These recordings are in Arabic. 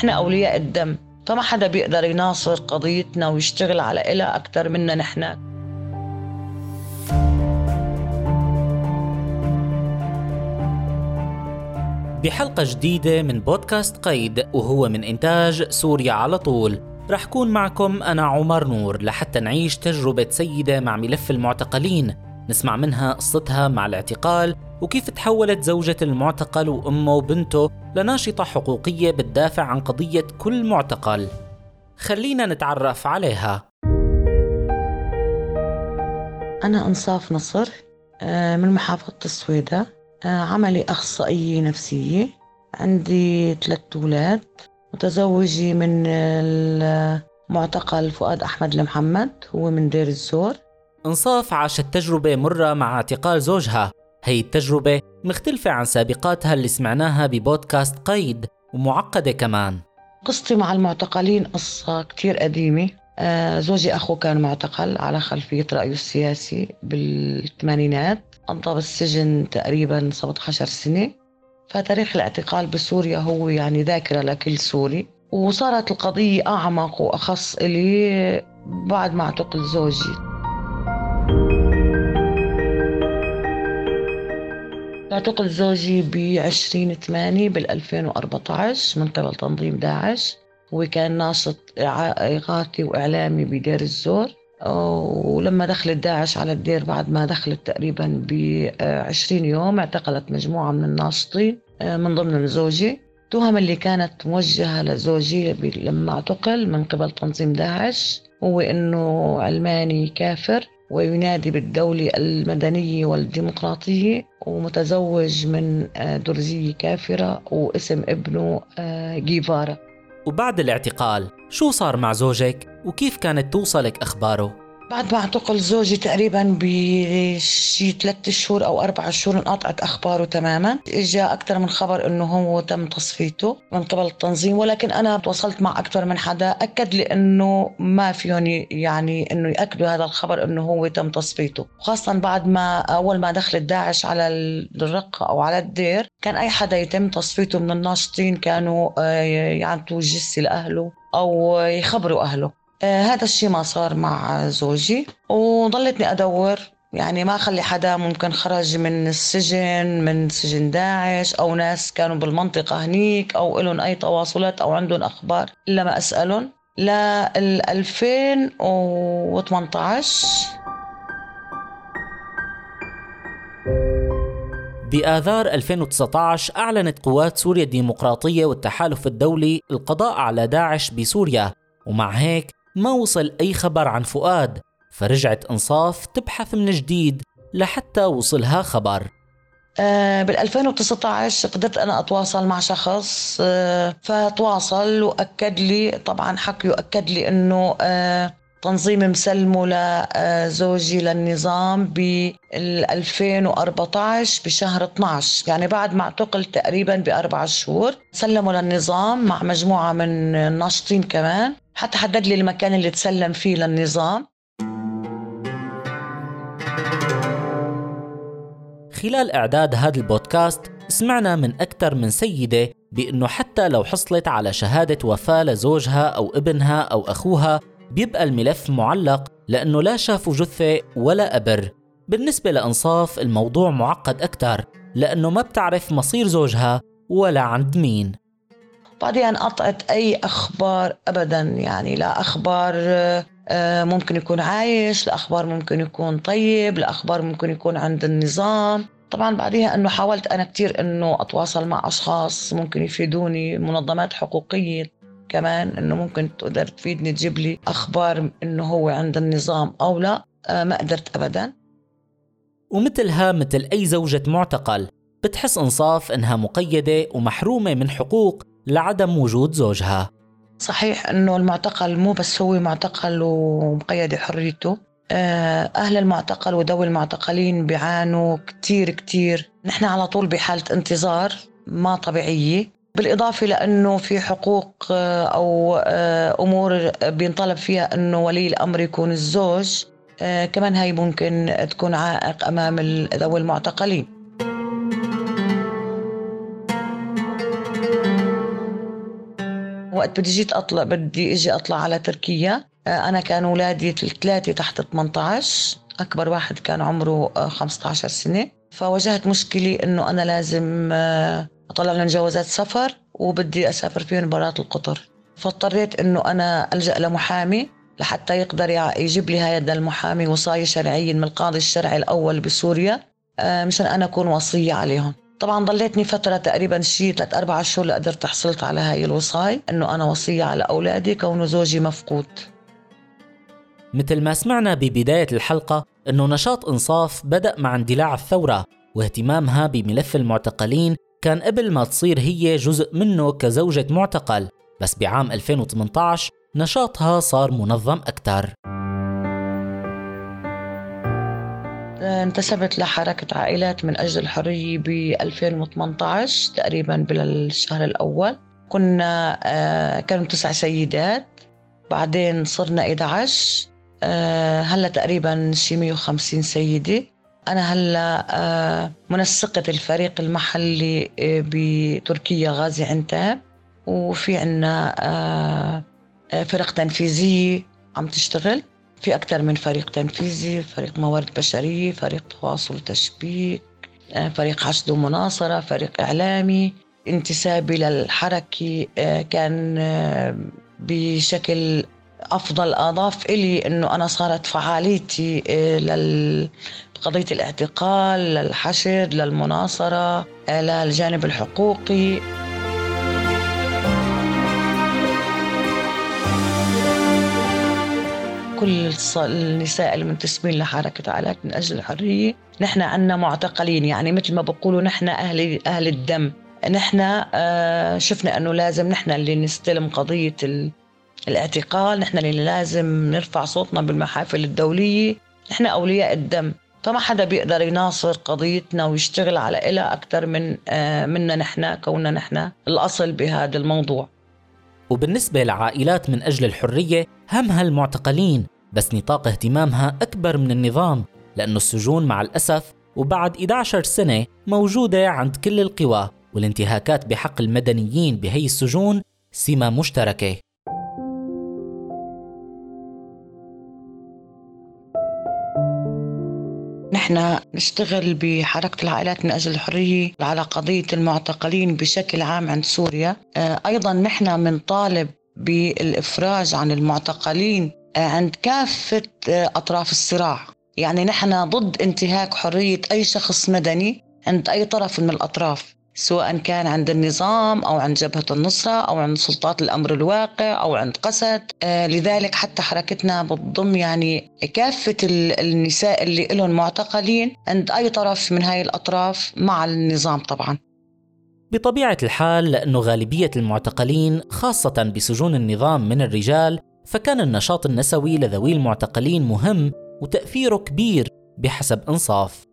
نحن أولياء الدم. فما حدا بيقدر يناصر قضيتنا ويشتغل على إلها أكثر منا نحن. بحلقة جديدة من بودكاست قيد وهو من إنتاج سوريا على طول. رح كون معكم أنا عمر نور لحتى نعيش تجربة سيدة مع ملف المعتقلين. نسمع منها قصتها مع الاعتقال وكيف تحولت زوجة المعتقل وأمه وبنته لناشطة حقوقية بتدافع عن قضية كل معتقل. خلينا نتعرف عليها. أنا أنصاف نصر آه، من محافظة السويدة. آه، عملي أخصائية نفسية. عندي ثلاثة أولاد. متزوجة من المعتقل فؤاد أحمد المحمد هو من دير الزور. إنصاف عاشت تجربة مرة مع اعتقال زوجها. هي التجربة مختلفة عن سابقاتها اللي سمعناها ببودكاست قيد ومعقدة كمان. قصتي مع المعتقلين قصة كتير قديمة. آه زوجي أخو كان معتقل على خلفية رأيه السياسي بالثمانينات. قضى بالسجن تقريبا 17 سنة. فتاريخ الاعتقال بسوريا هو يعني ذاكرة لكل سوري. وصارت القضية أعمق وأخص إلي بعد ما اعتقل زوجي. اعتقل زوجي ب 20 8 بال 2014 من قبل تنظيم داعش. هو كان ناشط إغاثي وإعلامي بدير الزور. ولما دخلت داعش على الدير بعد ما دخلت تقريبا ب 20 يوم اعتقلت مجموعة من الناشطين آه، من ضمنهم زوجي. التهم اللي كانت موجهة لزوجي لما اعتقل من قبل تنظيم داعش هو إنه علماني كافر. وينادي بالدولة المدنية والديمقراطية ومتزوج من آه، درزية كافرة واسم ابنه آه، جيفارا وبعد الاعتقال شو صار مع زوجك وكيف كانت توصلك أخباره؟ بعد ما اعتقل زوجي تقريبا بشي ثلاث شهور أو أربع شهور انقطعت أخباره تماما. اجى أكثر من خبر إنه هو تم تصفيته من قبل التنظيم ولكن أنا تواصلت مع أكثر من حدا أكد لي انه ما فيهم يعني إنه يأكدوا هذا الخبر إنه هو تم تصفيته. خاصه بعد ما أول ما دخلت داعش على الرقه أو على الدير كان أي حدا يتم تصفيته من الناشطين كانوا آه، يعطوا جثة لأهله أو يخبروا أهله. هذا الشيء ما صار مع زوجي وضلتني أدور يعني ما خلي حدا ممكن خرج من السجن من سجن داعش أو ناس كانوا بالمنطقة هنيك أو لهم أي تواصلات أو عندهم أخبار إلا ما أسألهم لل 2018 بآذار 2019 أعلنت قوات سوريا الديمقراطية والتحالف الدولي القضاء على داعش بسوريا ومع هيك ما وصل أي خبر عن فؤاد فرجعت إنصاف تبحث من جديد لحتى وصلها خبر. آه، بال 2019 قدرت أنا أتواصل مع شخص آه، فتواصل وأكد لي طبعا حكي واكد لي إنه آه، تنظيم مسلمه لزوجي للنظام ب 2014 بشهر 12 يعني بعد ما اعتقل تقريبا بأربع شهور سلموا للنظام مع مجموعة من الناشطين كمان. حتى حدد لي المكان اللي تسلم فيه للنظام. خلال إعداد هذا البودكاست سمعنا من أكثر من سيدة بأنه حتى لو حصلت على شهادة وفاة لزوجها أو ابنها أو أخوها بيبقى الملف معلق لأنه لا شافوا جثة ولا قبر بالنسبة لإنصاف الموضوع معقد أكثر لأنه ما بتعرف مصير زوجها ولا عند مين. بعدين قطعت أي أخبار أبدا. يعني لا أخبار آه، ممكن يكون عايش لأخبار ممكن يكون طيب لأخبار ممكن يكون عند النظام. طبعا بعدها إنه حاولت أنا كثير إنه أتواصل مع أشخاص ممكن يفيدوني منظمات حقوقية كمان إنه ممكن تقدر تفيدني تجيب لي أخبار إنه هو عند النظام أو لا. آه، ما قدرت ابدا. ومثلها مثل أي زوجة معتقل بتحس إنصاف إنها مقيدة ومحرومة من حقوق لعدم وجود زوجها. صحيح إنه المعتقل مو بس هو معتقل ومقيد حريته. آه، أهل المعتقل وذوي المعتقلين بيعانوا كتير كتير. نحن على طول بحالة انتظار ما طبيعية. بالإضافة لأنه في حقوق آه، أو آه، أمور بينطلب فيها أنه ولي الأمر يكون الزوج. كمان هاي ممكن تكون عائق أمام ذوي المعتقلين. وقت بدي جيت أطلع بدي إجي أطلع على تركيا. آه، أنا كان اولادي الثلاثه تحت 18 أكبر واحد كان عمره 15 سنة. فواجهت مشكلة إنه أنا لازم أطلع لهم جوازات سفر وبدي أسافر فيهم برات القطر. فاضطريت إنه أنا ألجأ لمحامي لحتى يقدر يجيب لي هذا المحامي وصاية شرعية من القاضي الشرعي الأول بسوريا آه، مشان أنا أكون وصية عليهم. طبعا ضليتني فترة تقريبا شيء ثلاث أربع شهور لقدرت حصلت على هاي الوصاية إنه أنا وصية على أولادي كونه زوجي مفقود. مثل ما سمعنا ببداية الحلقة إنه نشاط إنصاف بدأ مع اندلاع الثورة واهتمامها بملف المعتقلين كان قبل ما تصير هي جزء منه كزوجة معتقل بس بعام 2018 نشاطها صار منظم أكثر انتسبت لحركة عائلات من أجل الحرية ب 2018 تقريبا بالشهر الأول. كنا آه، كانوا تسع سيدات. بعدين صرنا 11 آه، هلا تقريبا شي 150 سيدة. أنا هلا آه، منسقة الفريق المحلي بتركيا غازي عنتاب. وفي عنا فرق تنفيذية عم تشتغل. في أكثر من فريق تنفيذي فريق موارد بشرية فريق تواصل وتشبيك آه، فريق حشد ومناصرة فريق إعلامي. انتسابي للحركة آه، كان بشكل أفضل أضاف إلي أنه أنا صارت فعاليتي لقضية الاعتقال للحشد للمناصرة للجانب الحقوقي. كل النساء المنتسبين لحركة عائلات من أجل الحرية. نحن عنا معتقلين يعني مثل ما بقولوا نحن أهل أهل الدم. نحن آه، شفنا أنه لازم نحن اللي نستلم قضية الاعتقال نحن اللي لازم نرفع صوتنا بالمحافل الدولية. نحن أولياء الدم. فما حدا بيقدر يناصر قضيتنا ويشتغل على إلها أكثر من آه، منا نحن كوننا نحن الأصل بهذا الموضوع. وبالنسبة لعائلات من أجل الحرية همها المعتقلين بس نطاق اهتمامها أكبر من النظام لأنه السجون مع الأسف وبعد 11 سنة موجودة عند كل القوى والانتهاكات بحق المدنيين بهي السجون سمة مشتركة. نحن نشتغل بحركة العائلات من أجل الحرية على قضية المعتقلين بشكل عام عند سوريا. آه، أيضا نحن بنطالب بالإفراج عن المعتقلين آه، عند كافة آه، أطراف الصراع. يعني نحن ضد انتهاك حرية أي شخص مدني عند أي طرف من الأطراف. سواء كان عند النظام أو عند جبهة النصرة أو عند سلطات الأمر الواقع أو عند قسد. آه لذلك حتى حركتنا بتضم يعني كافة النساء اللي لهم معتقلين عند أي طرف من هاي الأطراف مع النظام طبعاً. بطبيعة الحال لأنه غالبية المعتقلين خاصة بسجون النظام من الرجال فكان النشاط النسوي لذوي المعتقلين مهم وتأثيره كبير بحسب إنصاف.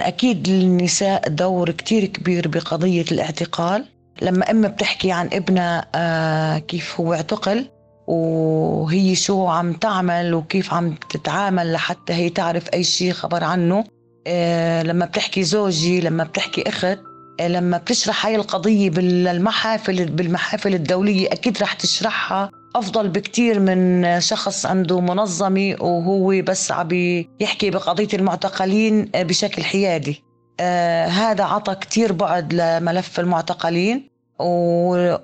أكيد للنساء دور كتير كبير بقضية الاعتقال. لما أم بتحكي عن ابنها آه كيف هو اعتقل وهي شو عم تعمل وكيف عم تتعامل لحتى هي تعرف أي شيء خبر عنه. آه لما بتحكي زوجي لما بتحكي أخت آه لما بتشرح هاي القضية بالمحافل بالمحافل الدولية أكيد رح تشرحها. أفضل بكتير من شخص عنده منظمة وهو بس عم يحكي بقضية المعتقلين بشكل حيادي. آه هذا عطى كتير بعد لملف المعتقلين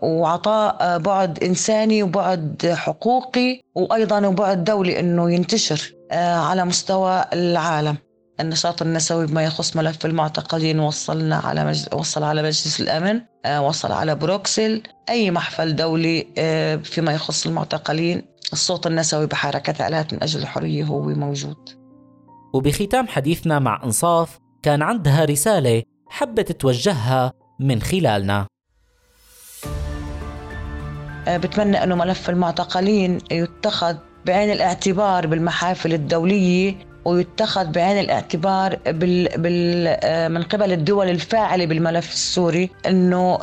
وعطاء بعد إنساني وبعد حقوقي وأيضا بعد دولي أنه ينتشر آه على مستوى العالم. النشاط النسوي بما يخص ملف المعتقلين وصلنا على مج... وصل على مجلس الأمن آه، وصل على بروكسل أي محفل دولي آه، فيما يخص المعتقلين. الصوت النسوي بحركة آلات من أجل الحرية هو موجود. وبختام حديثنا مع إنصاف كان عندها رسالة حبت توجهها من خلالنا. آه، بتمنى أنه ملف المعتقلين يتخذ بعين الاعتبار بالمحافل الدولية ويتخذ بعين الاعتبار بال بال آه، من قبل الدول الفاعلة بالملف السوري إنه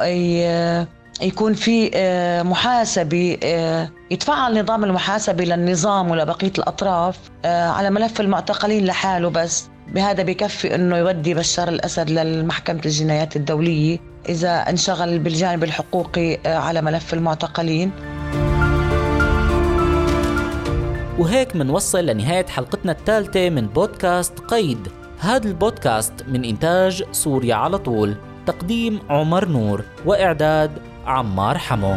يكون في آه، محاسبة آه، يتفعل نظام المحاسبة للنظام ولبقيه الأطراف على ملف المعتقلين لحاله بس. بهذا بكفي إنه يودي بشار الأسد للمحكمة الجنايات الدولية إذا انشغل بالجانب الحقوقي على ملف المعتقلين. وهيك منوصل لنهاية حلقتنا الثالثة من بودكاست قيد. هذا البودكاست من إنتاج سوريا على طول. تقديم عمر نور وإعداد عمار حمو.